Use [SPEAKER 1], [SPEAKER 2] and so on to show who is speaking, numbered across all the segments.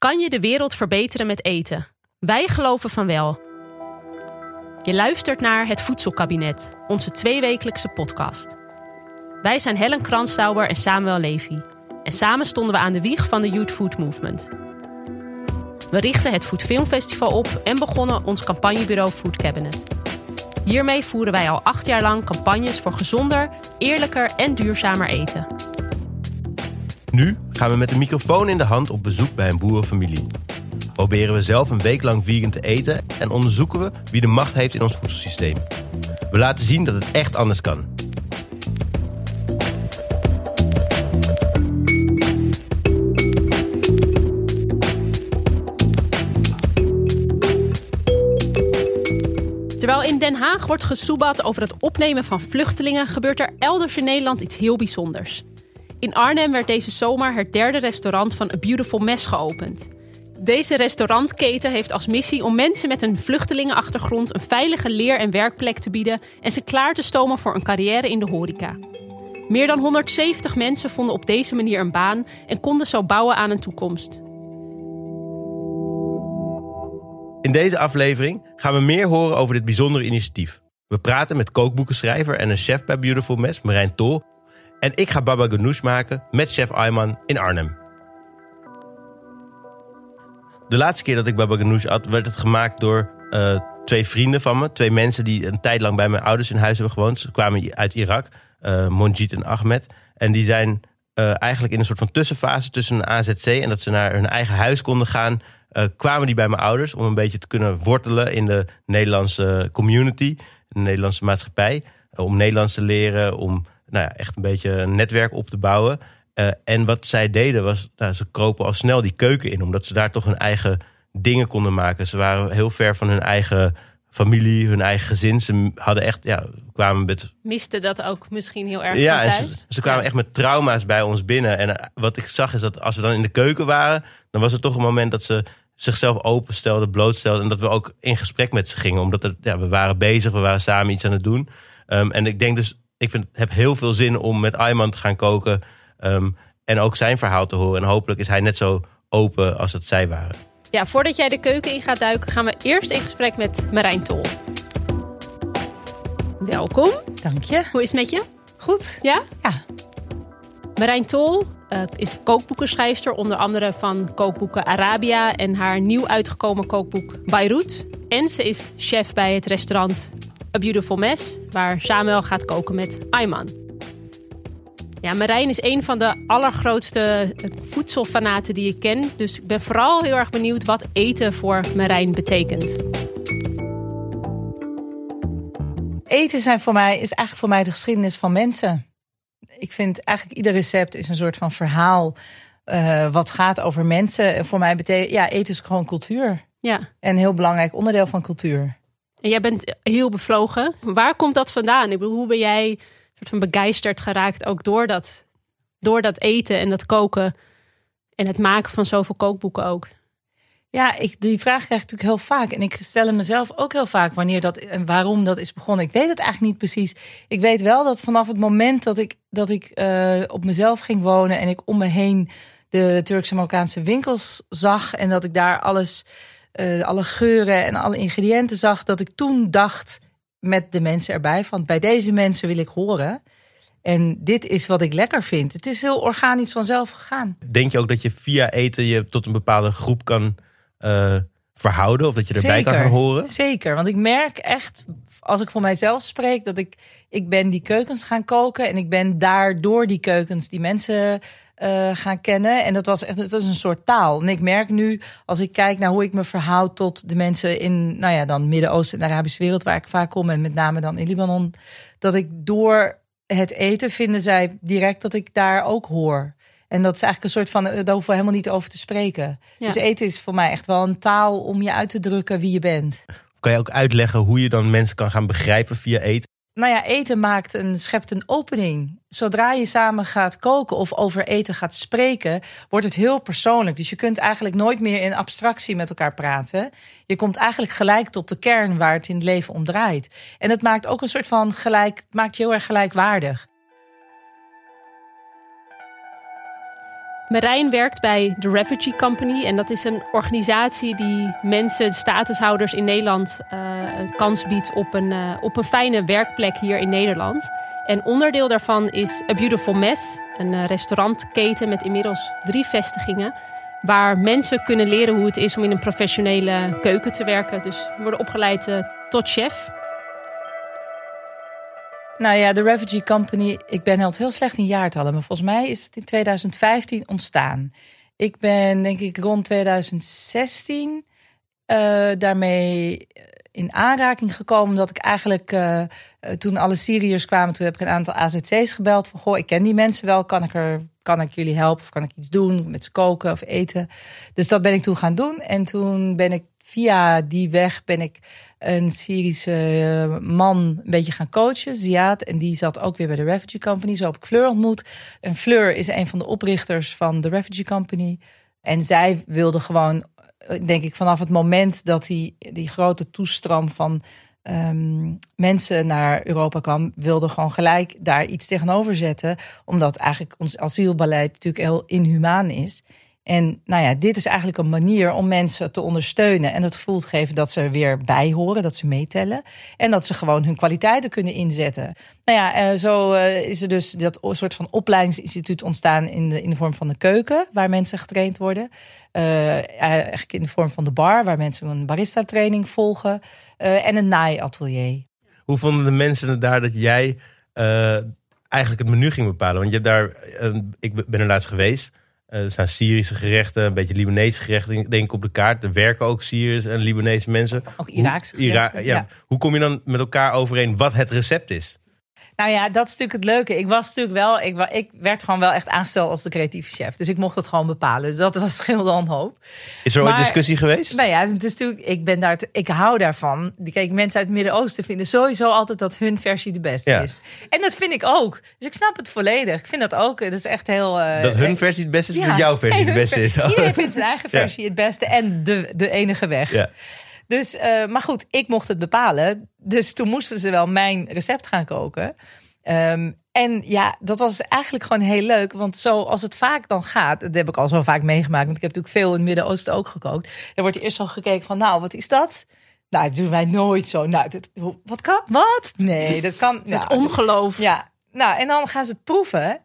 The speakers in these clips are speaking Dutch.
[SPEAKER 1] Kan je de wereld verbeteren met eten? Wij geloven van wel. Je luistert naar Het Voedselkabinet, onze tweewekelijkse podcast. Wij zijn Helen Kranstauber en Samuel Levy. En samen stonden we aan de wieg van de Youth Food Movement. We richten het Food Film Festival op en begonnen ons campagnebureau Food Cabinet. Hiermee voeren wij al acht jaar lang campagnes voor gezonder, eerlijker en duurzamer eten.
[SPEAKER 2] Nu gaan we met de microfoon in de hand op bezoek bij een boerenfamilie. Proberen we zelf een week lang vegan te eten en onderzoeken we wie de macht heeft in ons voedselsysteem. We laten zien dat het echt anders kan.
[SPEAKER 1] Terwijl in Den Haag wordt gesoebat over het opnemen van vluchtelingen, gebeurt er elders in Nederland iets heel bijzonders. In Arnhem werd deze zomer het derde restaurant van A Beautiful Mess geopend. Deze restaurantketen heeft als missie om mensen met een vluchtelingenachtergrond een veilige leer- en werkplek te bieden en ze klaar te stomen voor een carrière in de horeca. Meer dan 170 mensen vonden op deze manier een baan en konden zo bouwen aan een toekomst.
[SPEAKER 2] In deze aflevering gaan we meer horen over dit bijzondere initiatief. We praten met kookboekenschrijver en een chef bij Beautiful Mess, Marijn Tol. En ik ga baba ganoush maken met chef Ayman in Arnhem. De laatste keer dat ik baba ganoush at, werd het gemaakt door uh, twee vrienden van me. Twee mensen die een tijd lang bij mijn ouders in huis hebben gewoond. Ze kwamen uit Irak, uh, Monjit en Ahmed. En die zijn uh, eigenlijk in een soort van tussenfase tussen een AZC... en dat ze naar hun eigen huis konden gaan... Kwamen die bij mijn ouders om een beetje te kunnen wortelen in de Nederlandse community, de Nederlandse maatschappij. Om Nederlands te leren, om nou ja, echt een beetje een netwerk op te bouwen. Uh, en wat zij deden was, nou, ze kropen al snel die keuken in, omdat ze daar toch hun eigen dingen konden maken. Ze waren heel ver van hun eigen familie, hun eigen gezin. Ze hadden echt, ja, kwamen met.
[SPEAKER 1] Miste dat ook misschien heel erg.
[SPEAKER 2] Ja, en ze, ze, kwamen ja. echt met trauma's bij ons binnen. En wat ik zag is dat als we dan in de keuken waren, dan was het toch een moment dat ze zichzelf openstelden, blootstelden. En dat we ook in gesprek met ze gingen. Omdat ja, we waren bezig, we waren samen iets aan het doen. Um, en ik denk dus, ik vind, heb heel veel zin om met Ayman te gaan koken. Um, en ook zijn verhaal te horen. En hopelijk is hij net zo open als dat zij waren.
[SPEAKER 1] Ja, voordat jij de keuken in gaat duiken, gaan we eerst in gesprek met Marijn Tol. Welkom.
[SPEAKER 3] Dank je.
[SPEAKER 1] Hoe is het met je?
[SPEAKER 3] Goed.
[SPEAKER 1] Ja?
[SPEAKER 3] Ja.
[SPEAKER 1] Marijn Tol uh, is kookboekenschrijfster, onder andere van kookboeken Arabia en haar nieuw uitgekomen kookboek Beirut. En ze is chef bij het restaurant A Beautiful Mess, waar Samuel gaat koken met Ayman. Ja, Marijn is een van de allergrootste voedselfanaten die ik ken. Dus ik ben vooral heel erg benieuwd wat eten voor Marijn betekent.
[SPEAKER 3] Eten zijn voor mij, is eigenlijk voor mij de geschiedenis van mensen ik vind eigenlijk ieder recept is een soort van verhaal uh, wat gaat over mensen. En voor mij betekent, ja, eten is gewoon cultuur.
[SPEAKER 1] Ja.
[SPEAKER 3] En een heel belangrijk onderdeel van cultuur.
[SPEAKER 1] En jij bent heel bevlogen. Waar komt dat vandaan? Ik bedoel, hoe ben jij soort van begeisterd geraakt ook door dat, door dat eten en dat koken en het maken van zoveel kookboeken ook?
[SPEAKER 3] Ja, ik, die vraag krijg ik natuurlijk heel vaak. En ik stel hem mezelf ook heel vaak wanneer dat en waarom dat is begonnen. Ik weet het eigenlijk niet precies. Ik weet wel dat vanaf het moment dat ik, dat ik uh, op mezelf ging wonen en ik om me heen de Turkse Marokkaanse winkels zag en dat ik daar alles, uh, alle geuren en alle ingrediënten zag, dat ik toen dacht met de mensen erbij van bij deze mensen wil ik horen. En dit is wat ik lekker vind. Het is heel organisch vanzelf gegaan.
[SPEAKER 2] Denk je ook dat je via eten je tot een bepaalde groep kan uh, verhouden? Of dat je erbij
[SPEAKER 3] Zeker,
[SPEAKER 2] kan gaan horen?
[SPEAKER 3] Zeker, want ik merk echt, als ik voor mijzelf spreek, dat ik, ik ben die keukens gaan koken. En ik ben daardoor die keukens die mensen uh, gaan kennen. En dat was echt dat is een soort taal. En ik merk nu, als ik kijk naar hoe ik me verhoud tot de mensen in, nou ja, dan Midden-Oosten en de Arabische wereld, waar ik vaak kom, en met name dan in Libanon, dat ik door het eten vinden zij direct dat ik daar ook hoor. En dat is eigenlijk een soort van, daar hoeven we helemaal niet over te spreken. Ja. Dus eten is voor mij echt wel een taal om je uit te drukken wie je bent.
[SPEAKER 2] Kan je ook uitleggen hoe je dan mensen kan gaan begrijpen via eten?
[SPEAKER 3] Nou ja, eten maakt een, schept een opening. Zodra je samen gaat koken of over eten gaat spreken, wordt het heel persoonlijk. Dus je kunt eigenlijk nooit meer in abstractie met elkaar praten. Je komt eigenlijk gelijk tot de kern waar het in het leven om draait. En het maakt ook een soort van gelijk, maakt je heel erg gelijkwaardig.
[SPEAKER 1] Marijn werkt bij The Refugee Company. En dat is een organisatie die mensen, statushouders in Nederland, uh, een kans biedt op een, uh, op een fijne werkplek hier in Nederland. En onderdeel daarvan is A Beautiful Mess, een uh, restaurantketen met inmiddels drie vestigingen. Waar mensen kunnen leren hoe het is om in een professionele keuken te werken. Dus worden opgeleid tot chef.
[SPEAKER 3] Nou ja, de Refugee Company, ik ben altijd heel slecht in jaartallen, maar volgens mij is het in 2015 ontstaan. Ik ben denk ik rond 2016 uh, daarmee in aanraking gekomen dat ik eigenlijk uh, toen alle Syriërs kwamen, toen heb ik een aantal AZC's gebeld van goh, ik ken die mensen wel, kan ik er kan ik jullie helpen of kan ik iets doen met ze koken of eten. Dus dat ben ik toen gaan doen en toen ben ik via die weg ben ik een Syrische eh, man een beetje gaan coachen, Ziad. En die zat ook weer bij de Refugee Company. Zo heb ik Fleur ontmoet. En Fleur is een van de oprichters van de Refugee Company. En zij wilde gewoon, eh, denk ik, vanaf het moment dat die, die grote toestroom van um, mensen naar Europa kwam, wilde gewoon gelijk daar iets tegenover zetten. Omdat eigenlijk ons asielbeleid natuurlijk heel inhumaan is. En nou ja, dit is eigenlijk een manier om mensen te ondersteunen en het gevoel te geven dat ze er weer bij horen, dat ze meetellen en dat ze gewoon hun kwaliteiten kunnen inzetten. Nou ja, eh, zo eh, is er dus dat soort van opleidingsinstituut ontstaan in de, in de vorm van de keuken, waar mensen getraind worden. Uh, eigenlijk in de vorm van de bar, waar mensen een barista training volgen. en een naaiatelier.
[SPEAKER 2] Hoe vonden de mensen het daar dat jij eigenlijk het menu ging bepalen? Want je hebt daar, ik ben er laatst geweest. Eh, er staan Syrische gerechten, een beetje Libanese gerechten, denk ik, op de kaart. Er werken ook Syrische en Libanese mensen.
[SPEAKER 3] Ook Iraakse
[SPEAKER 2] ja. Hoe kom je dan met elkaar overeen wat het recept is?
[SPEAKER 3] Nou ja, dat is natuurlijk het leuke. Ik was natuurlijk wel, ik, ik werd gewoon wel echt aangesteld als de creatieve chef. Dus ik mocht het gewoon bepalen. Dus dat was heel dan hoop.
[SPEAKER 2] Is er ooit discussie geweest?
[SPEAKER 3] Nou ja, het is natuurlijk, ik ben daar, ik hou daarvan. Kijk, mensen uit het Midden-Oosten vinden sowieso altijd dat hun versie de beste is. En dat vind ik ook. Dus ik snap het volledig. Ik vind dat ook. Dat is echt heel. Uh,
[SPEAKER 2] dat hun versie het beste is, ja, dat jouw versie de beste is.
[SPEAKER 3] Iedereen vindt zijn eigen versie het beste en de, de enige weg. Ja. Dus, uh, maar goed, ik mocht het bepalen. Dus toen moesten ze wel mijn recept gaan koken. Um, en ja, dat was eigenlijk gewoon heel leuk. Want zoals het vaak dan gaat, dat heb ik al zo vaak meegemaakt. Want ik heb natuurlijk veel in het Midden-Oosten ook gekookt. Dan wordt er eerst al gekeken van, nou, wat is dat? Nou, dat doen wij nooit zo. Nou, dat, wat kan? Wat? Nee, dat kan.
[SPEAKER 1] Nou, het ongeloof.
[SPEAKER 3] Ja, nou, en dan gaan ze het proeven.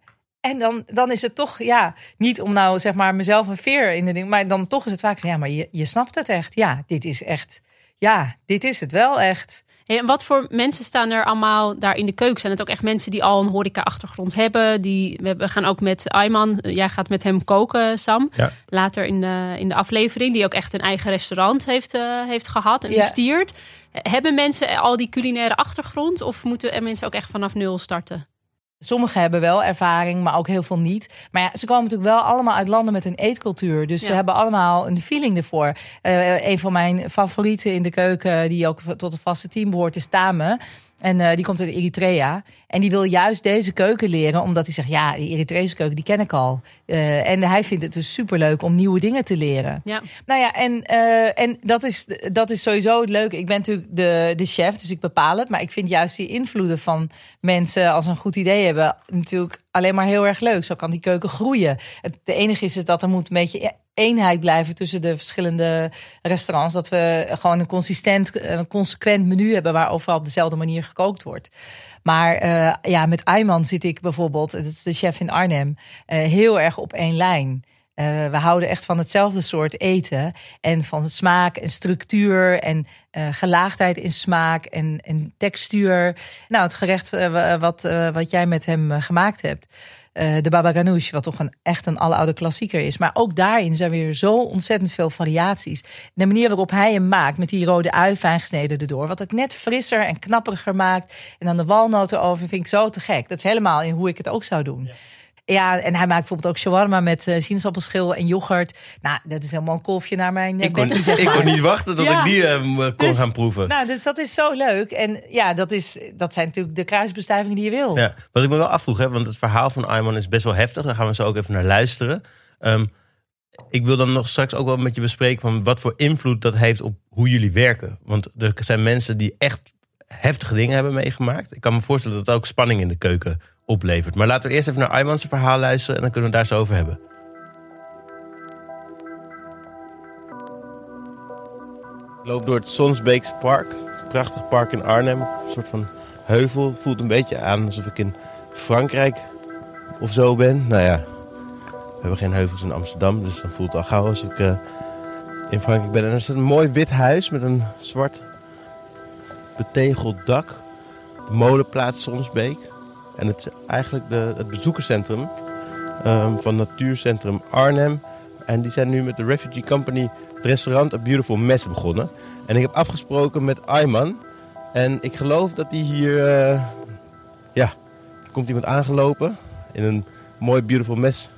[SPEAKER 3] En dan, dan is het toch, ja, niet om nou zeg maar mezelf een veer in de ding. Maar dan toch is het vaak van, ja, maar je, je snapt het echt. Ja, dit is echt, ja, dit is het wel echt.
[SPEAKER 1] en wat voor mensen staan er allemaal daar in de keuken? Zijn het ook echt mensen die al een horeca-achtergrond hebben? Die, we gaan ook met Ayman, jij gaat met hem koken, Sam. Later in de, in de aflevering. Die ook echt een eigen restaurant heeft, uh, heeft gehad en bestiert. Hebben mensen al die culinaire achtergrond? Of moeten mensen ook echt vanaf nul starten?
[SPEAKER 3] Sommigen hebben wel ervaring, maar ook heel veel niet. Maar ja, ze komen natuurlijk wel allemaal uit landen met een eetcultuur. Dus ze hebben allemaal een feeling ervoor. Uh, een van mijn favorieten in de keuken, die ook tot het vaste team behoort, is Tame. En uh, die komt uit Eritrea. En die wil juist deze keuken leren, omdat hij zegt: Ja, die Eritrese keuken, die ken ik al. Uh, en hij vindt het dus superleuk om nieuwe dingen te leren. Ja. Nou ja, en, uh, en dat, is, dat is sowieso het leuke. Ik ben natuurlijk de, de chef, dus ik bepaal het. Maar ik vind juist die invloeden van mensen als een goed idee hebben, natuurlijk alleen maar heel erg leuk. Zo kan die keuken groeien. Het de enige is het dat er moet een beetje eenheid blijven tussen de verschillende restaurants. Dat we gewoon een consistent, een consequent menu hebben waar overal op dezelfde manier gekookt wordt. Maar uh, ja, met Ayman zit ik bijvoorbeeld, dat is de chef in Arnhem, uh, heel erg op één lijn. We houden echt van hetzelfde soort eten. En van het smaak en structuur en gelaagdheid in smaak en, en textuur. Nou, het gerecht wat, wat jij met hem gemaakt hebt. De baba ganoush, wat toch een, echt een aloude klassieker is. Maar ook daarin zijn weer zo ontzettend veel variaties. De manier waarop hij hem maakt, met die rode ui fijn gesneden erdoor. Wat het net frisser en knapperiger maakt. En dan de walnoten over, vind ik zo te gek. Dat is helemaal in hoe ik het ook zou doen. Ja, en hij maakt bijvoorbeeld ook shawarma met uh, sinaasappelschil en yoghurt. Nou, dat is helemaal een kolfje naar mijn
[SPEAKER 2] uh, ik kon, Ik kon niet wachten tot ik die uh, kon dus, gaan proeven.
[SPEAKER 3] Nou, dus dat is zo leuk. En ja, dat, is, dat zijn natuurlijk de kruisbestuivingen die je wil.
[SPEAKER 2] Ja, wat ik me wel afvroeg, hè, want het verhaal van Ayman is best wel heftig. Daar gaan we zo ook even naar luisteren. Um, ik wil dan nog straks ook wel met je bespreken van wat voor invloed dat heeft op hoe jullie werken. Want er zijn mensen die echt heftige dingen hebben meegemaakt. Ik kan me voorstellen dat er ook spanning in de keuken oplevert. Maar laten we eerst even naar Ayman's verhaal luisteren en dan kunnen we daar zo over hebben. Ik loop door het Sonsbeeks Park. Prachtig park in Arnhem. Een soort van heuvel. Voelt een beetje aan alsof ik in Frankrijk of zo ben. Nou ja, we hebben geen heuvels in Amsterdam, dus dan voelt het al gauw als ik eh, in Frankrijk ben. En er staat een mooi wit huis met een zwart betegeld dak. De molenplaats Sonsbeek. En het is eigenlijk de, het bezoekerscentrum ehm, van Natuurcentrum Arnhem. En die zijn nu met de Refugee Company het restaurant A Beautiful Mess begonnen. En ik heb afgesproken met Ayman. En ik geloof dat hij hier... eh, ja, er komt iemand aangelopen in een mooi Beautiful Mess.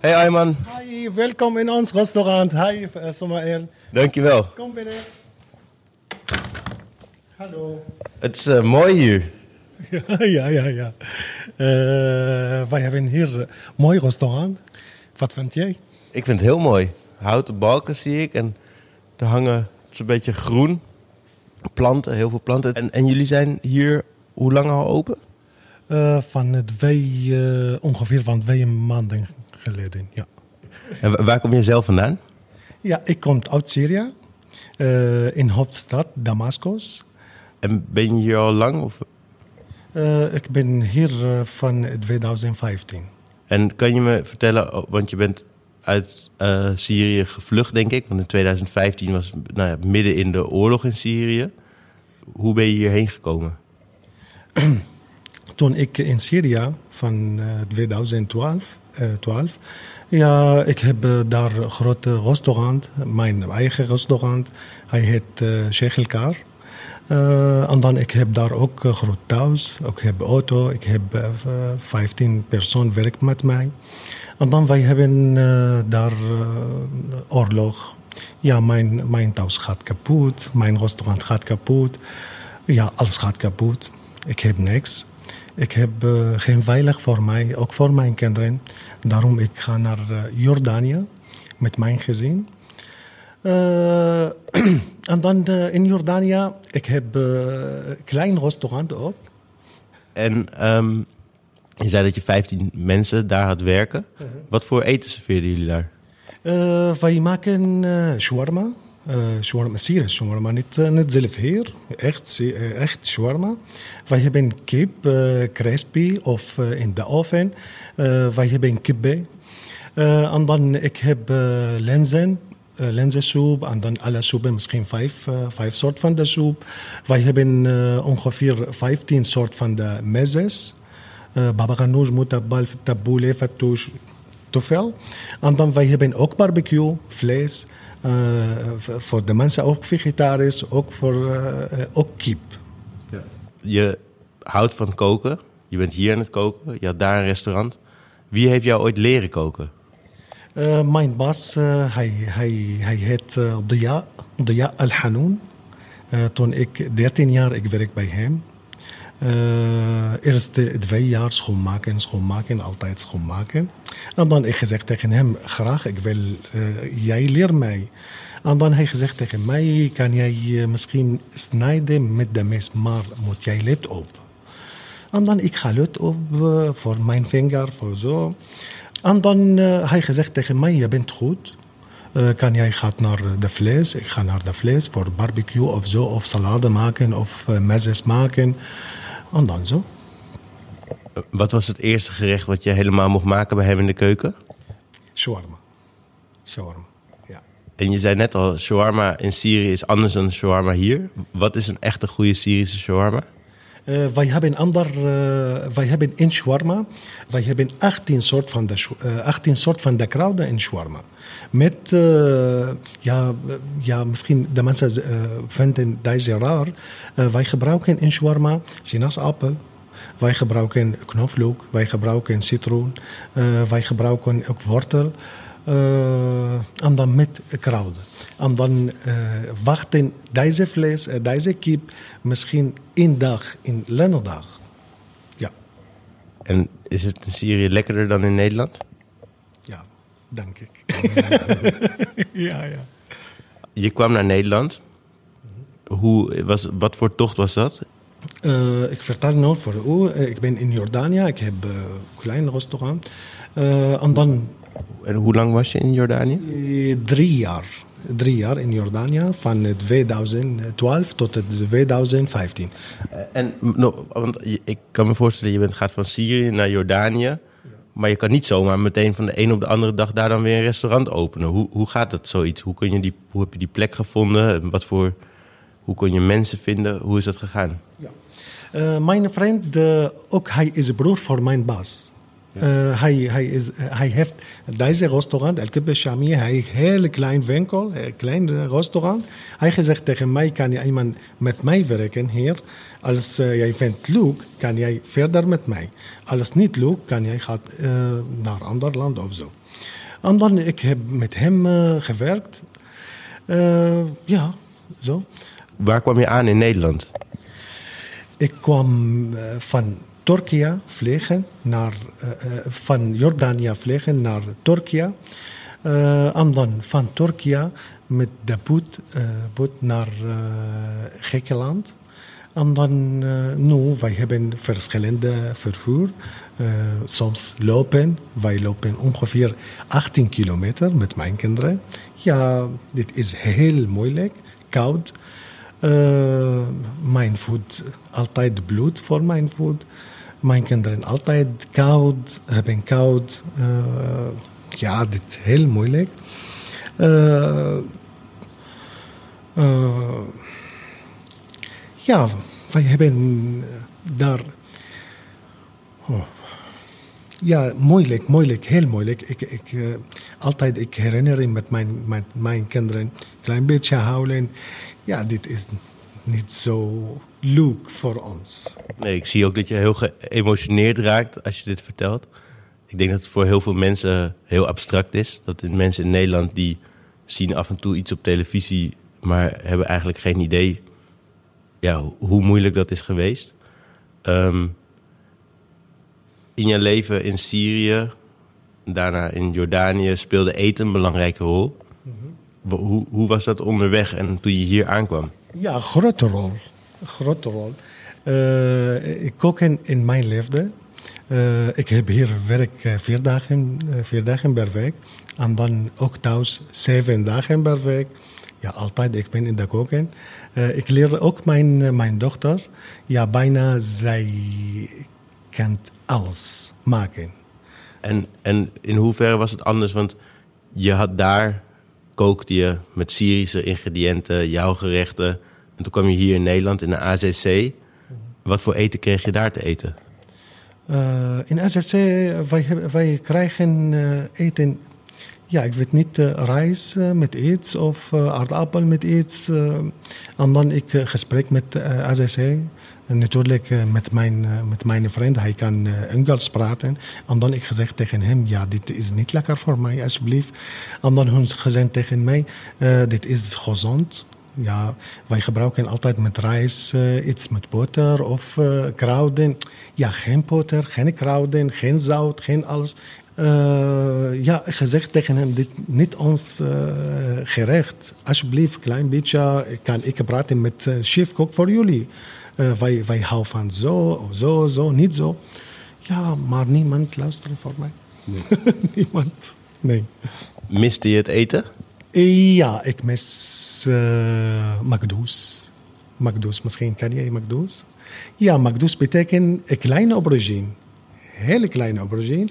[SPEAKER 2] Hey Ayman,
[SPEAKER 4] Hi, welkom in ons restaurant. Hi, uh, Somael.
[SPEAKER 2] dankjewel.
[SPEAKER 4] Kom binnen. Hallo.
[SPEAKER 2] Het is eh, mooi hier.
[SPEAKER 4] ja, ja, ja. Eh, wij hebben hier een mooi restaurant. Wat vind jij?
[SPEAKER 2] Ik vind het heel mooi. Houten balken zie ik en er hangen, het is een beetje groen. Planten, heel veel planten. En, en jullie zijn hier hoe lang al open?
[SPEAKER 4] Eh, van twee, eh, ongeveer van twee maanden geleden, ja.
[SPEAKER 2] En wa- waar kom je zelf vandaan?
[SPEAKER 4] Ja, ik kom uit Syrië. eh, in hoofdstad Damascus.
[SPEAKER 2] En ben je hier al lang? Of...
[SPEAKER 4] Eh, ik ben hier eh, van 2015.
[SPEAKER 2] En kan je me vertellen, oh, want je bent uit eh, Syrië gevlucht, denk ik. Want in 2015 was nou ja, midden in de oorlog in Syrië. Hoe ben je hierheen gekomen?
[SPEAKER 4] toen ik in Syrië van eh, 2012, eh, 12, ja, ik heb daar een grote restaurant, mijn eigen restaurant. Hij heet uh, Sheikh El Kar. Eh, en dan ik heb daar ook een groot thuis, ik heb auto, ik heb eh, 15 personen werkt met mij. En dan wij hebben eh, daar eh, oorlog. Ja, mijn, mijn thuis gaat kapot, mijn restaurant gaat kapot. Ja, alles gaat kapot. Ik heb niks. Ik heb eh, geen veilig voor mij, ook voor mijn kinderen. Daarom ik ga naar eh, Jordanië met mijn gezin. Eh, en dan eh, in Jordanië, ik heb eh, een klein restaurant ook.
[SPEAKER 2] En ehm, je zei dat je 15 mensen daar had werken. Wat voor eten serveerden jullie daar?
[SPEAKER 4] Eh, wij maken eh shawarma. Eh shawarma, Syrisch shawarma, niet, eh, niet zelf hier. Echt, eh, echt shawarma. Wij hebben kip, eh, crispy of eh, in de oven. Eh, wij hebben kibbeh. Eh, en dan ik heb eh, lenzen, eh, lenzensoep en dan alle soepen, misschien vijf, eh, vijf soorten van de soep. Wij hebben eh, ongeveer 15 soorten van de mezes. Uh, baba ganoush, mutabal, taboule, fattoush, te veel. En dan wij hebben ook barbecue, vlees. eh, v- voor de mensen ook vegetarisch, ook voor eh, eh, ook kip.
[SPEAKER 2] Je houdt van koken. Je bent hier aan het koken. Je had daar een restaurant. Wie heeft jou ooit leren koken?
[SPEAKER 4] Eh, mijn baas, eh, hij, hij, hij heet uh, Dia, Dia Al-Hanoun. Eh, toen ik 13 jaar, ik werk bij hem. Eh eerst twee jaar schoonmaken, schoonmaken, altijd schoonmaken. En dan ik gezegd tegen hem, graag, ik wil, eh, jij leer mij. En dan hij gezegd tegen mij, kan jij eh, misschien snijden met de mes, maar moet jij let op. En dan ik ga let op eh, voor mijn vinger, voor zo. En dan uh, hij gezegd tegen mij, je bent goed. Uh, kan jij gaat naar de vlees? Ik ga naar de vlees voor barbecue of zo, of salade maken of uh, mezes maken. En dan zo.
[SPEAKER 2] Wat was het eerste gerecht wat je helemaal mocht maken bij hem in de keuken?
[SPEAKER 4] Shawarma. Shawarma, ja.
[SPEAKER 2] En je zei net al, shawarma in Syrië is anders dan shawarma hier. Wat is een echte goede Syrische shawarma?
[SPEAKER 4] Uh, wij hebben ander, uh, wij hebben in shawarma, wij hebben 18 soort van de, uh, 18 soort van de kruiden in shawarma. Met, ja, ja, misschien de mensen vinden deze raar. Wij gebruiken in shawarma sinaasappel, wij gebruiken knoflook, wij gebruiken citroen, wij gebruiken ook wortel. Uh, en dan met kruiden. En dan uh, wachten deze vlees, uh, deze kip misschien één dag, in een dag. Ja.
[SPEAKER 2] En is het in Syrië lekkerder dan in Nederland?
[SPEAKER 4] Ja, denk ik. ja, ja.
[SPEAKER 2] Je kwam naar Nederland. Hoe was, wat voor tocht was dat?
[SPEAKER 4] Uh, ik vertel nu voor u. ik ben in Jordanië. Ik heb een klein restaurant. en dan
[SPEAKER 2] en hoe lang was je in Jordanië?
[SPEAKER 4] drie jaar. Drie jaar in Jordanië, van 2012 tot 2015.
[SPEAKER 2] En no, want ik kan me voorstellen, je bent, gaat van Syrië naar Jordanië. Maar je kan niet zomaar meteen van de een op de andere dag daar dan weer een restaurant openen. Hoe, hoe gaat dat zoiets? Hoe, kun je die, hoe heb je die plek gevonden? Wat voor, hoe kon je mensen vinden? Hoe is dat gegaan?
[SPEAKER 4] Eh, mijn vriend, eh, ook hij is broer voor mijn baas. Eh, hij, hij, is, hij heeft deze restaurant, El Kibbe Shami, hij heeft een heel klein winkel, een klein restaurant. Hij gezegd tegen mij, kan je iemand met mij werken hier? Als eh, jij vindt leuk, kan jij verder met mij. Als niet leuk, kan jij gaan naar een ander land of zo. En dan, ik heb met hem gewerkt. Ja, zo.
[SPEAKER 2] Waar kwam je aan in Nederland?
[SPEAKER 4] Ik kwam van Turkije vliegen naar, eh, eh, van Jordanië vliegen naar Turkije. Eh, en dan van Turkije met de boot, boot naar Griekenland. En dan eh, nu, wij hebben verschillende vervoer. Soms lopen. Wij lopen ongeveer 18 kilometer met mijn kinderen. Ja, dit is heel moeilijk, koud. Eh, mijn voet, altijd bloed voor mijn voet. Mijn kinderen altijd koud, hebben koud. Eh, ja, dit is heel moeilijk. Eh, eh, ja, wij hebben daar. Oh. Ja, moeilijk, moeilijk, heel moeilijk. Ik, ik, altijd, ik herinner me met mijn, mijn, mijn kinderen een klein beetje houden. Ja, dit is niet zo leuk voor ons.
[SPEAKER 2] Nee, ik zie ook dat je heel geëmotioneerd raakt als je dit vertelt. Ik denk dat het voor heel veel mensen heel abstract is. Dat de mensen in Nederland die zien af en toe iets op televisie, maar hebben eigenlijk geen idee ja, hoe moeilijk dat is geweest. Ehm, in je leven in Syrië, daarna in Jordanië, speelde eten een belangrijke rol. Wa- Hoe, hoe was dat onderweg en toen je hier aankwam?
[SPEAKER 4] Ja, grote rol. Grote rol. Eh, ik kook in, in mijn leven. Eh, ik heb hier werk eh, vier, dagen, vier dagen per week. En dan ook thuis zeven dagen per week. Ja, altijd. Ik ben in de koken. Ik leer ook mijn, mijn dochter. Ja, bijna zij kan alles maken.
[SPEAKER 2] En, en in hoeverre was het anders? Want je had daar, kookte je met Syrische ingrediënten, jouw gerechten. En toen kwam je hier in Nederland in de AZC. Wat voor eten kreeg je daar te eten?
[SPEAKER 4] Eh, in SSC, wij, hebben- wij krijgen eh, eten, ja, ik weet niet, eh, rijst eh, met iets of eh, aardappel met iets. en dan ik gesprek met uh, SSC. En natuurlijk met, mijn, met mijn vriend, hij kan Engels praten. En dan ik gezegd tegen hem, ja, dit is niet lekker voor mij, alsjeblieft. En dan hun gezegd tegen mij, dit is gezond. Ja, wij gebruiken altijd met rijst eh, iets met boter of eh, kruiden. Ja, geen boter, geen kruiden, geen zout, geen alles. Eh, ja, gezegd tegen hem, dit niet ons eh, gerecht. Alsjeblieft, klein beetje kan ik praten met uh, chef kok voor jullie. Eh, wij, wij houden van zo, of zo, zo, niet zo. Ja, maar niemand luistert voor mij. niemand. Nee.
[SPEAKER 2] Miste je het eten?
[SPEAKER 4] Ja, ik mis uh, Magdoes. Magdoes, misschien ken jij Magdoes? Ja, Magdoes betekent een kleine aubergine. Hele kleine aubergine.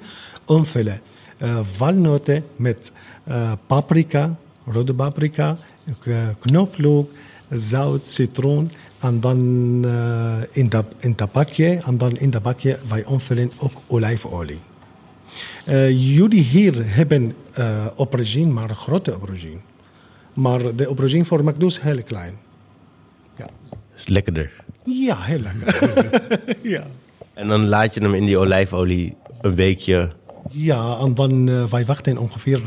[SPEAKER 4] Omvullen. Uh, walnoten met uh, paprika, rode paprika, uh, knoflook, zout, citroen. En dan uh, in dat in dat bakje, en dan in dat bakje wij omvullen ook olijfolie. Uh, jullie hier hebben uh, aubergine, maar grote aubergine. Maar de aubergine voor McDo is heel klein. Ja.
[SPEAKER 2] Is lekkerder.
[SPEAKER 4] Ja, heel lekker. ja.
[SPEAKER 2] En dan laat je hem in die olijfolie een weekje.
[SPEAKER 4] Ja, en dan uh, wij wachten ongeveer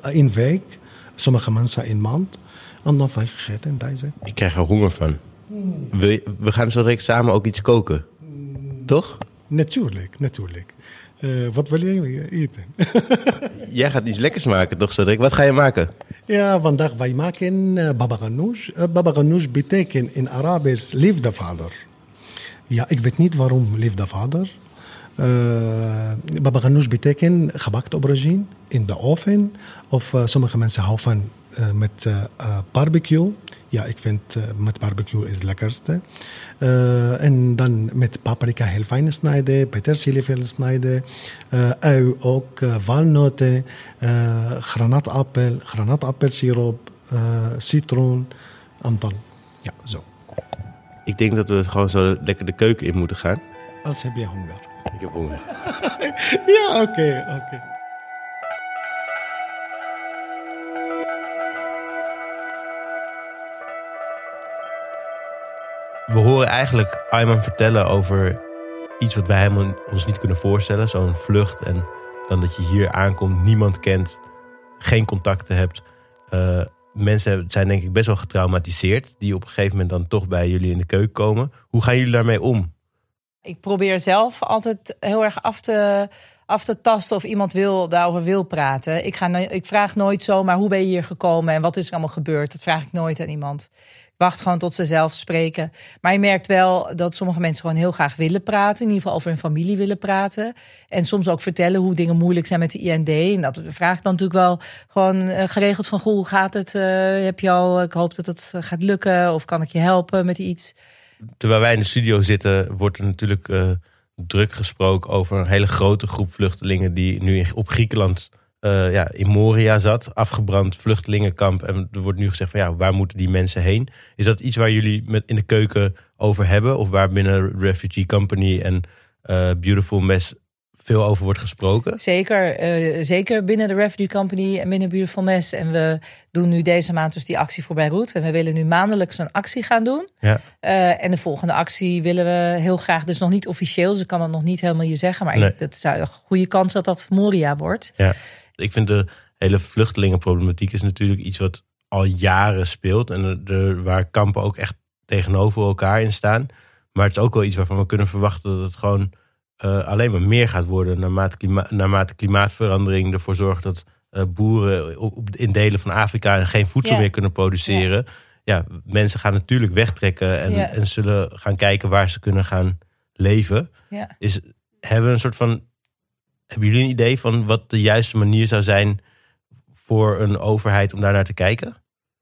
[SPEAKER 4] een week. Sommige mensen een maand. En dan wij gegeten deze.
[SPEAKER 2] Ik krijg er honger van. We, we gaan zo direct samen ook iets koken. Toch?
[SPEAKER 4] Natuurlijk, natuurlijk. Uh, wat wil je eten?
[SPEAKER 2] Jij gaat iets lekkers maken, toch, Cedric? Wat ga je maken?
[SPEAKER 4] Ja, vandaag wij maken uh, baba ganoush. Uh, baba ganoush betekent in Arabisch liefdevader. Ja, ik weet niet waarom liefdevader. Uh, baba ganoush betekent gebakte aubergine in de oven. Of uh, sommige mensen houden van uh, met barbecue. Ja, ik vind met barbecue is het lekkerste. en dan met paprika heel fijn snijden, peterselie veel snijden. ui ook, walnoten, granaatappel, granaatappelsiroop, citroen. En dan, ja, zo.
[SPEAKER 2] Ik denk dat we gewoon zo lekker de keuken in moeten gaan.
[SPEAKER 4] Als heb je honger.
[SPEAKER 2] Ik heb honger.
[SPEAKER 4] ja, oké, okay, oké. Okay.
[SPEAKER 2] We horen eigenlijk Ayman vertellen over iets wat wij helemaal ons niet kunnen voorstellen. Zo'n vlucht en dan dat je hier aankomt, niemand kent, geen contacten hebt. Uh, mensen zijn denk ik best wel getraumatiseerd. Die op een gegeven moment dan toch bij jullie in de keuken komen. Hoe gaan jullie daarmee om?
[SPEAKER 3] Ik probeer zelf altijd heel erg af te, af te tasten of iemand wil, daarover wil praten. Ik, ga, ik vraag nooit zomaar hoe ben je hier gekomen en wat is er allemaal gebeurd. Dat vraag ik nooit aan iemand. Ik wacht gewoon tot ze zelf spreken. Maar je merkt wel dat sommige mensen gewoon heel graag willen praten. In ieder geval over hun familie willen praten. En soms ook vertellen hoe dingen moeilijk zijn met de IND. En dat vraag ik dan natuurlijk wel gewoon eh, geregeld van... Goh, hoe gaat het? Uh, heb je al, ik hoop dat het gaat lukken. Of kan ik je helpen met iets?
[SPEAKER 2] Terwijl wij in de studio zitten, wordt er natuurlijk uh, druk gesproken over een hele grote groep vluchtelingen die nu op Griekenland uh, ja, in Moria zat, afgebrand vluchtelingenkamp. En er wordt nu gezegd van ja, waar moeten die mensen heen? Is dat iets waar jullie met in de keuken over hebben? Of waar binnen Refugee Company en uh, Beautiful Mess veel over wordt gesproken.
[SPEAKER 3] Zeker, uh, zeker binnen de Refugee Company en binnen Beautiful Mess. En we doen nu deze maand dus die actie voor Beirut. En we willen nu maandelijks een actie gaan doen.
[SPEAKER 2] Ja.
[SPEAKER 3] Uh, en de volgende actie willen we heel graag, dus nog niet officieel. Ze kan het nog niet helemaal je zeggen. Maar nee. het is een goede kans dat dat Moria wordt.
[SPEAKER 2] Ja. Ik vind de hele vluchtelingenproblematiek is natuurlijk iets wat al jaren speelt. En er, waar kampen ook echt tegenover elkaar in staan. Maar het is ook wel iets waarvan we kunnen verwachten dat het gewoon uh, alleen maar meer gaat worden naarmate, klima naarmate klimaatverandering ervoor zorgt dat uh, boeren op, in delen van Afrika geen voedsel meer kunnen produceren. Ja. ja. mensen gaan natuurlijk wegtrekken en, en zullen gaan kijken waar ze kunnen gaan leven. Is, hebben we een soort van. Hebben jullie een idee van wat de juiste manier zou zijn voor een overheid om daar naar te kijken?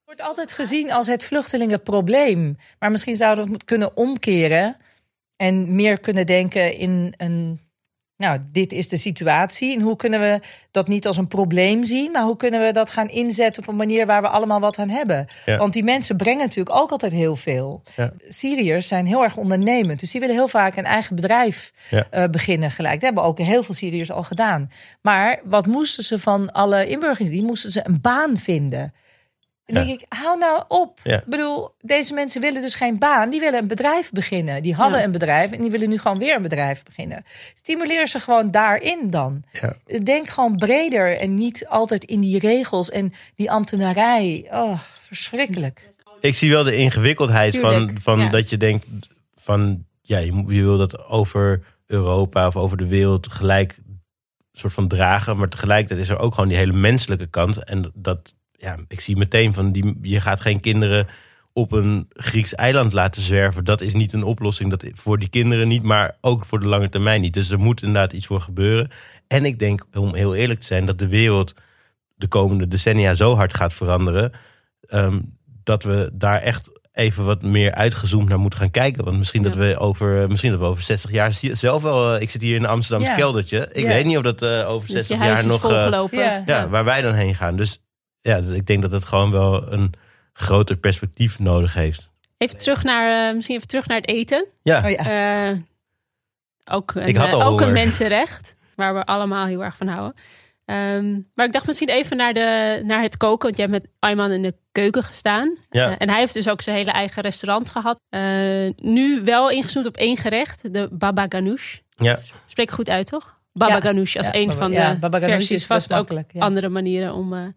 [SPEAKER 3] wordt altijd gezien als het vluchtelingenprobleem. Maar misschien zouden we het kunnen omkeren en meer kunnen denken in een. Nou, dit is de situatie. En hoe kunnen we dat niet als een probleem zien, maar hoe kunnen we dat gaan inzetten op een manier waar we allemaal wat aan hebben? Want die mensen brengen natuurlijk ook altijd heel veel. Ja. Syriërs zijn heel erg ondernemend, dus die willen heel vaak een eigen bedrijf uh, beginnen gelijk. Dat hebben ook heel veel Syriërs al gedaan. Maar wat moesten ze van alle inburgers? Die moesten ze een baan vinden. Dan denk ik, hou nou op. Ik bedoel, deze mensen willen dus geen baan. Die willen een bedrijf beginnen. Die hadden een bedrijf en die willen nu gewoon weer een bedrijf beginnen. Stimuleer ze gewoon daarin dan. Denk gewoon breder en niet altijd in die regels en die ambtenarij. Oh, verschrikkelijk.
[SPEAKER 2] Ik zie wel de ingewikkeldheid van, van dat je denkt van... Ja, je, je wil dat over Europa of over de wereld gelijk soort van dragen. Maar tegelijkertijd is er ook gewoon die hele menselijke kant. En dat ja, ik zie meteen van die, je gaat geen kinderen op een Grieks eiland laten zwerven. Dat is niet een oplossing. Dat voor die kinderen niet, maar ook voor de lange termijn niet. Dus er moet inderdaad iets voor gebeuren. En ik denk, om heel eerlijk te zijn, dat de wereld de komende decennia zo hard gaat veranderen. Um, dat we daar echt even wat meer uitgezoomd naar moeten gaan kijken. Want misschien, dat, we over, misschien dat we over 60 jaar zelf wel. Uh, ik zit hier in een Amsterdamse keldertje. Ik weet niet of dat uh, over 60 jaar nog. Uh, ja, waar wij dan heen gaan. Dus ja, ik denk dat het gewoon wel een groter perspectief nodig heeft.
[SPEAKER 1] Even terug naar, uh, misschien even terug naar het eten.
[SPEAKER 2] Ja. Oh, ja.
[SPEAKER 1] Uh, ook een, uh, ook een mensenrecht, waar we allemaal heel erg van houden. Um, maar ik dacht misschien even naar, de, naar het koken. Want jij hebt met Ayman in de keuken gestaan.
[SPEAKER 2] Ja.
[SPEAKER 1] en hij heeft dus ook zijn hele eigen restaurant gehad. nu wel ingezoomd op één gerecht, de baba ganoush.
[SPEAKER 2] Ja.
[SPEAKER 1] Spreek goed uit, toch? Baba ja. ganoush als een van de baba versies. Is vast ook andere manieren om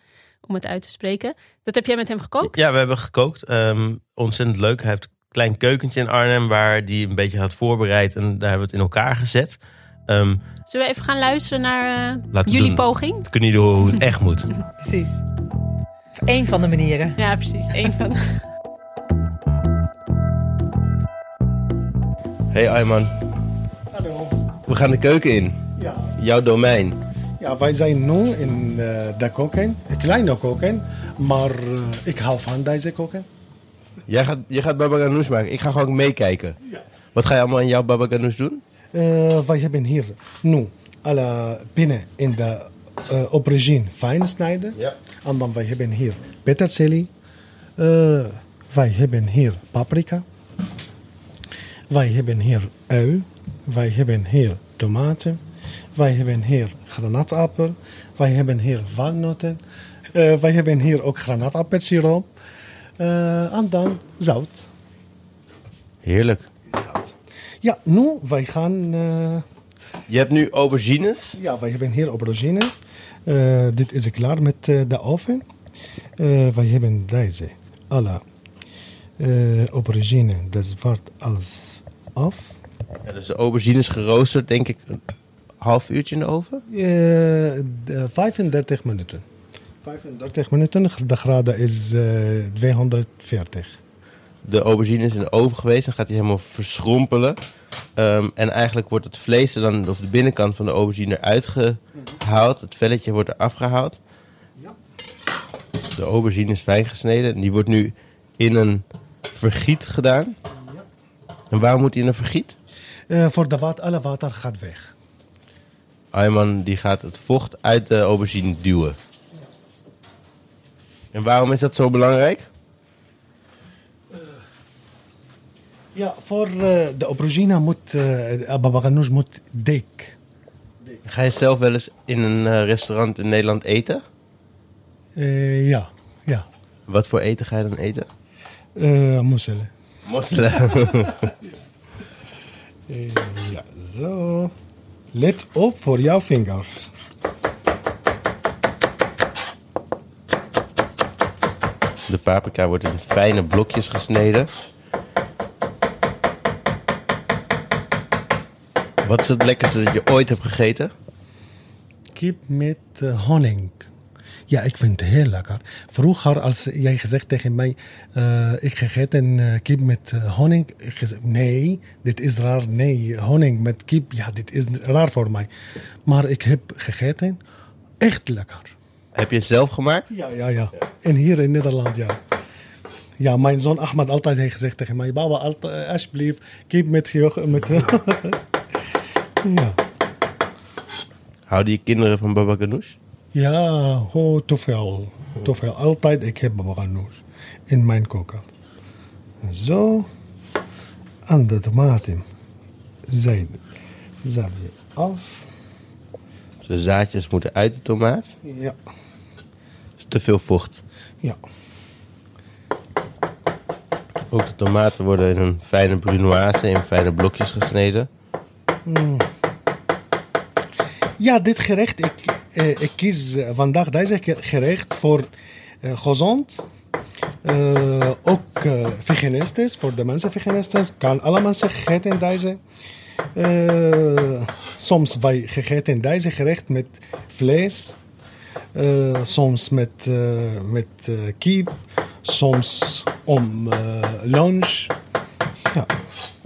[SPEAKER 1] om het uit te spreken. Dat heb jij met hem gekookt?
[SPEAKER 2] Ja, we hebben gekookt. Um, ontzettend leuk. Hij heeft een klein keukentje in Arnhem waar hij een beetje had voorbereid. En daar hebben we het in elkaar gezet. Um,
[SPEAKER 1] Zullen we even gaan luisteren naar uh, jullie doen. poging?
[SPEAKER 2] Dan kunnen jullie horen hoe het echt moet.
[SPEAKER 3] precies. Eén van de manieren.
[SPEAKER 1] Ja, precies. Eén van.
[SPEAKER 2] Hey Ayman.
[SPEAKER 4] Hallo.
[SPEAKER 2] we gaan de keuken in.
[SPEAKER 4] Ja.
[SPEAKER 2] Jouw domein.
[SPEAKER 4] Ja, wij zijn nu in eh, de koken, een kleine koken, maar eh, ik hou van deze koken.
[SPEAKER 2] Jij gaat, jij gaat baba ganoush maken. Ik ga gewoon meekijken. Wat ga je allemaal in jouw baba ganoush doen?
[SPEAKER 4] Eh, wij hebben hier nu alle binnen in de uh, aubergine fijn snijden.
[SPEAKER 2] Ja.
[SPEAKER 4] En dan wij hebben hier peterselie. Eh, wij hebben hier paprika. Wij hebben hier ui. Wij hebben hier tomaten. Wij hebben hier granaatappel. Wij hebben hier walnoten. Eh, wij hebben hier ook granaatappelsiroop. Eh, en dan zout.
[SPEAKER 2] Heerlijk.
[SPEAKER 4] zout. Ja, nu wij gaan... eh,
[SPEAKER 2] Je hebt nu aubergines.
[SPEAKER 4] ja, wij hebben hier aubergines. Eh, dit is klaar met eh, de oven. Eh wij hebben deze. Alle eh aubergine, dat wordt alles af.
[SPEAKER 2] Ja, dus de aubergines geroosterd, denk ik, half uurtje in de oven.
[SPEAKER 4] Eh, de 35 minuten. 35 minuten, de graden is eh 240.
[SPEAKER 2] De aubergine is in de oven geweest, dan gaat hij helemaal verschrompelen. Ehm, en eigenlijk wordt het vlees er dan, of de binnenkant van de aubergine eruit gehaald. Het velletje wordt er afgehaald.
[SPEAKER 4] Ja.
[SPEAKER 2] De aubergine is fijn gesneden en die wordt nu in een vergiet gedaan. En waarom moet die in een vergiet?
[SPEAKER 4] Eh, voor de alle water gaat weg.
[SPEAKER 2] Ayman die gaat het vocht uit de aubergine duwen. En waarom is dat zo belangrijk?
[SPEAKER 4] Ja, voor eh, de aubergine moet, uh, baba ganoush moet dik.
[SPEAKER 2] Ga je zelf wel eens in een eh, restaurant in Nederland eten?
[SPEAKER 4] Eh, ja, ja.
[SPEAKER 2] Wat voor eten ga je dan eten?
[SPEAKER 4] Uh, mosselen.
[SPEAKER 2] Mosselen.
[SPEAKER 4] Eh, ja, zo. Let op voor jouw vinger.
[SPEAKER 2] De paprika wordt in fijne blokjes gesneden. Wat is het lekkerste dat je ooit hebt gegeten?
[SPEAKER 4] Kip met eh, honing. Ja, ik vind het heel lekker. Vroeger, als jij gezegd tegen mij, eh, ik gegeten uh, kip met uh, honing. Ik gezegd, nee, dit is raar. Nee, honing met kip, ja, dit is raar voor mij. Maar ik heb gegeten, echt lekker.
[SPEAKER 2] Heb je het zelf gemaakt?
[SPEAKER 4] Ja, ja, ja. En hier in Nederland, ja. Ja, mijn zoon Ahmed altijd heeft gezegd tegen mij, baba, altijd, alsjeblieft, kip met... je- met ja.
[SPEAKER 2] Houden je kinderen van baba ganoush?
[SPEAKER 4] Ja, oh, te veel. Te veel. Altijd, ik heb babaganoush in mijn koker. Zo. En de tomaten zijn zet je af.
[SPEAKER 2] De zaadjes moeten uit de tomaat.
[SPEAKER 4] Ja,
[SPEAKER 2] Dat is te veel vocht.
[SPEAKER 4] ja.
[SPEAKER 2] Ook de tomaten worden in een fijne brunoise, in fijne blokjes gesneden.
[SPEAKER 4] Ja, dit gerecht, ik, eh, ik kies eh, vandaag deze ge- gerecht voor eh, gezond. Ook eh, veganistisch, voor de mensen veganistisch. Kan alle mensen gegeten deze. Soms wij gegeten deze gerecht met vlees. Soms met, met kip. Soms om lunch. Ja.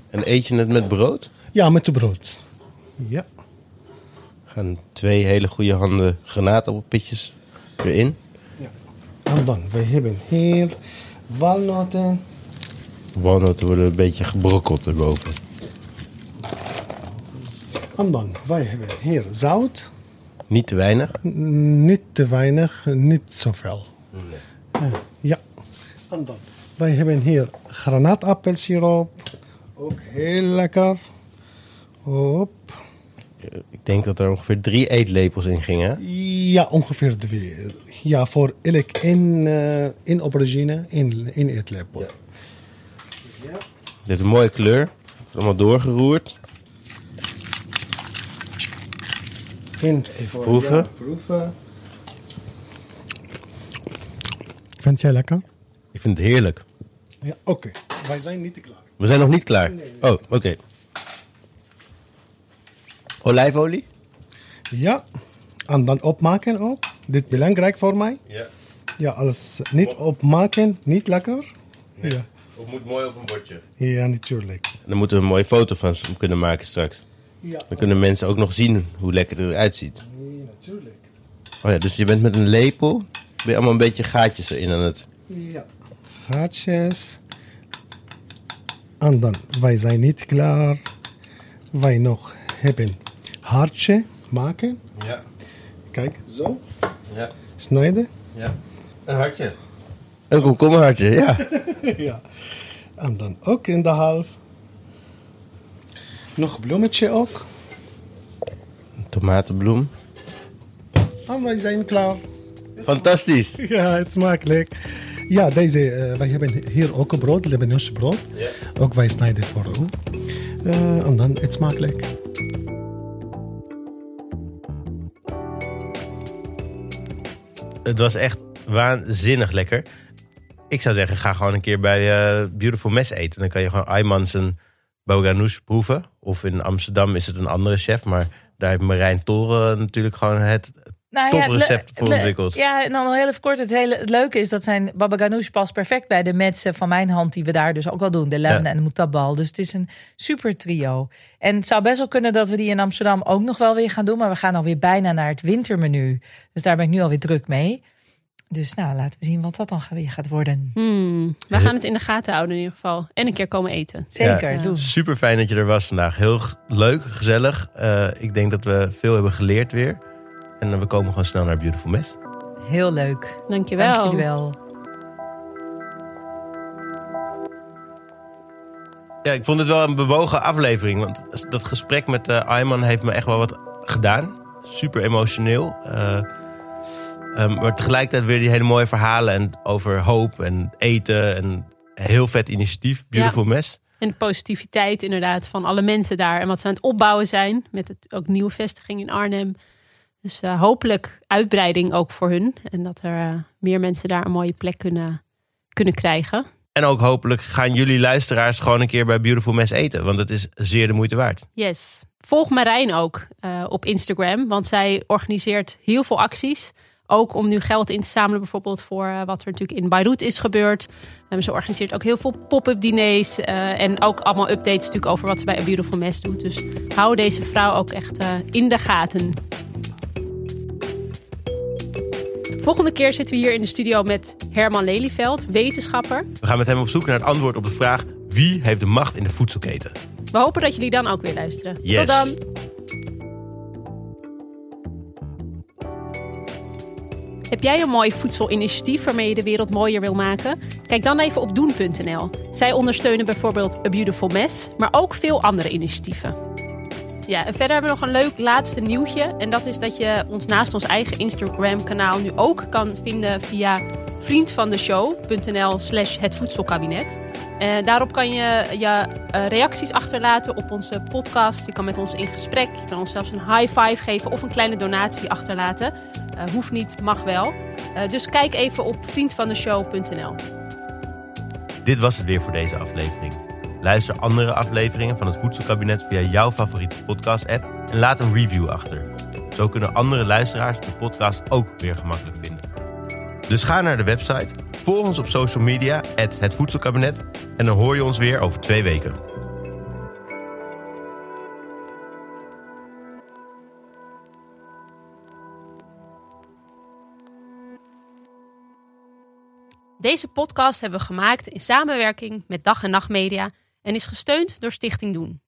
[SPEAKER 2] En eet je het met brood?
[SPEAKER 4] ja, met de brood. Ja.
[SPEAKER 2] Gaan twee hele goede handen granaatappelpitjes erin.
[SPEAKER 4] En dan, we hebben hier walnoten.
[SPEAKER 2] Walnoten worden een beetje gebrokkeld erboven.
[SPEAKER 4] En dan, wij hebben hier zout.
[SPEAKER 2] Niet te weinig.
[SPEAKER 4] N- Niet te weinig, niet zoveel. Eh, Ja. En dan, wij hebben hier granaatappelsiroop. Ook heel lekker. Hop.
[SPEAKER 2] Ik denk dat er ongeveer drie eetlepels in gingen.
[SPEAKER 4] Ja, ongeveer twee. Ja, voor elk in, eh in aubergine, in, in eetlepel.
[SPEAKER 2] Ja. Dit heeft een mooie kleur. Het is allemaal doorgeroerd.
[SPEAKER 4] In,
[SPEAKER 2] proeven.
[SPEAKER 4] Ja, proeven. Vind jij lekker?
[SPEAKER 2] Ik vind het heerlijk.
[SPEAKER 4] Ja, oké. Wij zijn niet klaar.
[SPEAKER 2] We zijn nog niet klaar. Oh, oké. Olijfolie?
[SPEAKER 4] Ja, en dan opmaken ook. Dit is belangrijk voor mij.
[SPEAKER 2] Ja.
[SPEAKER 4] Ja, alles niet opmaken, niet lekker. Ja.
[SPEAKER 2] Het moet mooi op een bordje.
[SPEAKER 4] ja, natuurlijk.
[SPEAKER 2] Dan moeten we een mooie foto van kunnen maken straks.
[SPEAKER 4] Ja,
[SPEAKER 2] Dan kunnen mensen ook nog zien hoe lekker het eruit ziet.
[SPEAKER 4] natuurlijk.
[SPEAKER 2] Oh ja, dus je bent met een lepel, ben je allemaal een beetje gaatjes erin aan het...
[SPEAKER 4] Ja. Gaatjes. En dan, wij zijn niet klaar. Wij nog hebben hartje maken.
[SPEAKER 2] Ja,
[SPEAKER 4] Kijk, zo.
[SPEAKER 2] ja,
[SPEAKER 4] Snijden.
[SPEAKER 2] ja. Een hartje. Een komkommerhartje, ja.
[SPEAKER 4] ja. En dan ook in de half. Nog bloemetje ook.
[SPEAKER 2] Een tomatenbloem.
[SPEAKER 4] En wij zijn klaar.
[SPEAKER 2] Fantastisch.
[SPEAKER 4] Ja, het is makkelijk. Ja, deze, eh, wij hebben hier ook een brood, Libanese brood.
[SPEAKER 2] Ja.
[SPEAKER 4] Ook wij snijden voor u. Eh, en dan, het is makkelijk.
[SPEAKER 2] Het was echt waanzinnig lekker. Ik zou zeggen, ga gewoon een keer bij eh, Beautiful Mess eten. Dan kan je gewoon Aymans en Boganoush proeven. Of in Amsterdam is het een andere chef. Maar daar heeft Marijn Toren natuurlijk gewoon het
[SPEAKER 3] Nou
[SPEAKER 2] toprecept
[SPEAKER 3] le-
[SPEAKER 2] voor ontwikkeld.
[SPEAKER 3] Ja, en dan heel even kort. Het, hele, het leuke is dat zijn baba ganoush past perfect bij de metsen van mijn hand die we daar dus ook al doen. De lemon
[SPEAKER 2] Ja.
[SPEAKER 3] en de mutabal. Dus het is een super trio. En het zou best wel kunnen dat we die in Amsterdam ook nog wel weer gaan doen. Maar we gaan alweer bijna naar het wintermenu. Dus daar ben ik nu alweer druk mee. Dus nou, laten we zien wat dat dan weer gaat worden.
[SPEAKER 1] Hmm, we gaan het in de gaten houden in ieder geval. En een keer komen eten.
[SPEAKER 3] Zeker,
[SPEAKER 1] Ja.
[SPEAKER 3] doen.
[SPEAKER 2] Super fijn dat je er was vandaag. Heel leuk, gezellig. Eh, ik denk dat we veel hebben geleerd weer. En we komen gewoon snel naar Beautiful Mess.
[SPEAKER 3] Heel leuk.
[SPEAKER 1] Dankjewel.
[SPEAKER 3] Dank jullie wel.
[SPEAKER 2] Ja, ik vond het wel een bewogen aflevering. Want dat gesprek met eh Ayman heeft me echt wel wat gedaan. Super emotioneel. Eh, ehm, maar tegelijkertijd weer die hele mooie verhalen en over hoop en eten. En heel vet initiatief, Beautiful Mess.
[SPEAKER 1] En de positiviteit inderdaad van alle mensen daar. En wat ze aan het opbouwen zijn. Met het, ook nieuwe vestiging in Arnhem. Dus eh, hopelijk uitbreiding ook voor hun. En dat er eh, meer mensen daar een mooie plek kunnen, kunnen krijgen.
[SPEAKER 2] En ook hopelijk gaan jullie luisteraars gewoon een keer bij Beautiful Mess eten. Want het is zeer de moeite waard.
[SPEAKER 1] Yes. Volg Marijn ook eh, op Instagram. Want zij organiseert heel veel acties. Ook om nu geld in te zamelen, bijvoorbeeld voor wat er natuurlijk in Beirut is gebeurd. Ze organiseert ook heel veel pop-up diners. en ook allemaal updates natuurlijk over wat ze bij A Beautiful Mess doet. Dus hou deze vrouw ook echt in de gaten. Volgende keer zitten we hier in de studio met Herman Lelyveld, wetenschapper.
[SPEAKER 2] We gaan met hem op zoek naar het antwoord op de vraag... wie heeft de macht in de voedselketen?
[SPEAKER 1] We hopen dat jullie dan ook weer luisteren.
[SPEAKER 2] Yes.
[SPEAKER 1] Tot dan! Heb jij een mooi voedselinitiatief waarmee je de wereld mooier wil maken? Kijk dan even op doen.nl. Zij ondersteunen bijvoorbeeld A Beautiful Mess, maar ook veel andere initiatieven. Ja, en verder hebben we nog een leuk laatste nieuwtje. En dat is dat je ons naast ons eigen Instagram-kanaal nu ook kan vinden via vriendvandeshow.nl slash het voedselkabinet. Eh, daarop kan je je eh, reacties achterlaten op onze podcast. Je kan met ons in gesprek. Je kan ons zelfs een high five geven of een kleine donatie achterlaten. Eh, hoeft niet, mag wel. Dus kijk even op vriendvandeshow.nl.
[SPEAKER 2] Dit was het weer voor deze aflevering. Luister andere afleveringen van het Voedselkabinet via jouw favoriete podcast-app en laat een review achter. Zo kunnen andere luisteraars de podcast ook weer gemakkelijk vinden. Dus ga naar de website, volg ons op social media, het Voedselkabinet, en dan hoor je ons weer over twee weken.
[SPEAKER 1] Deze podcast hebben we gemaakt in samenwerking met Dag en Nacht Media en is gesteund door Stichting Doen.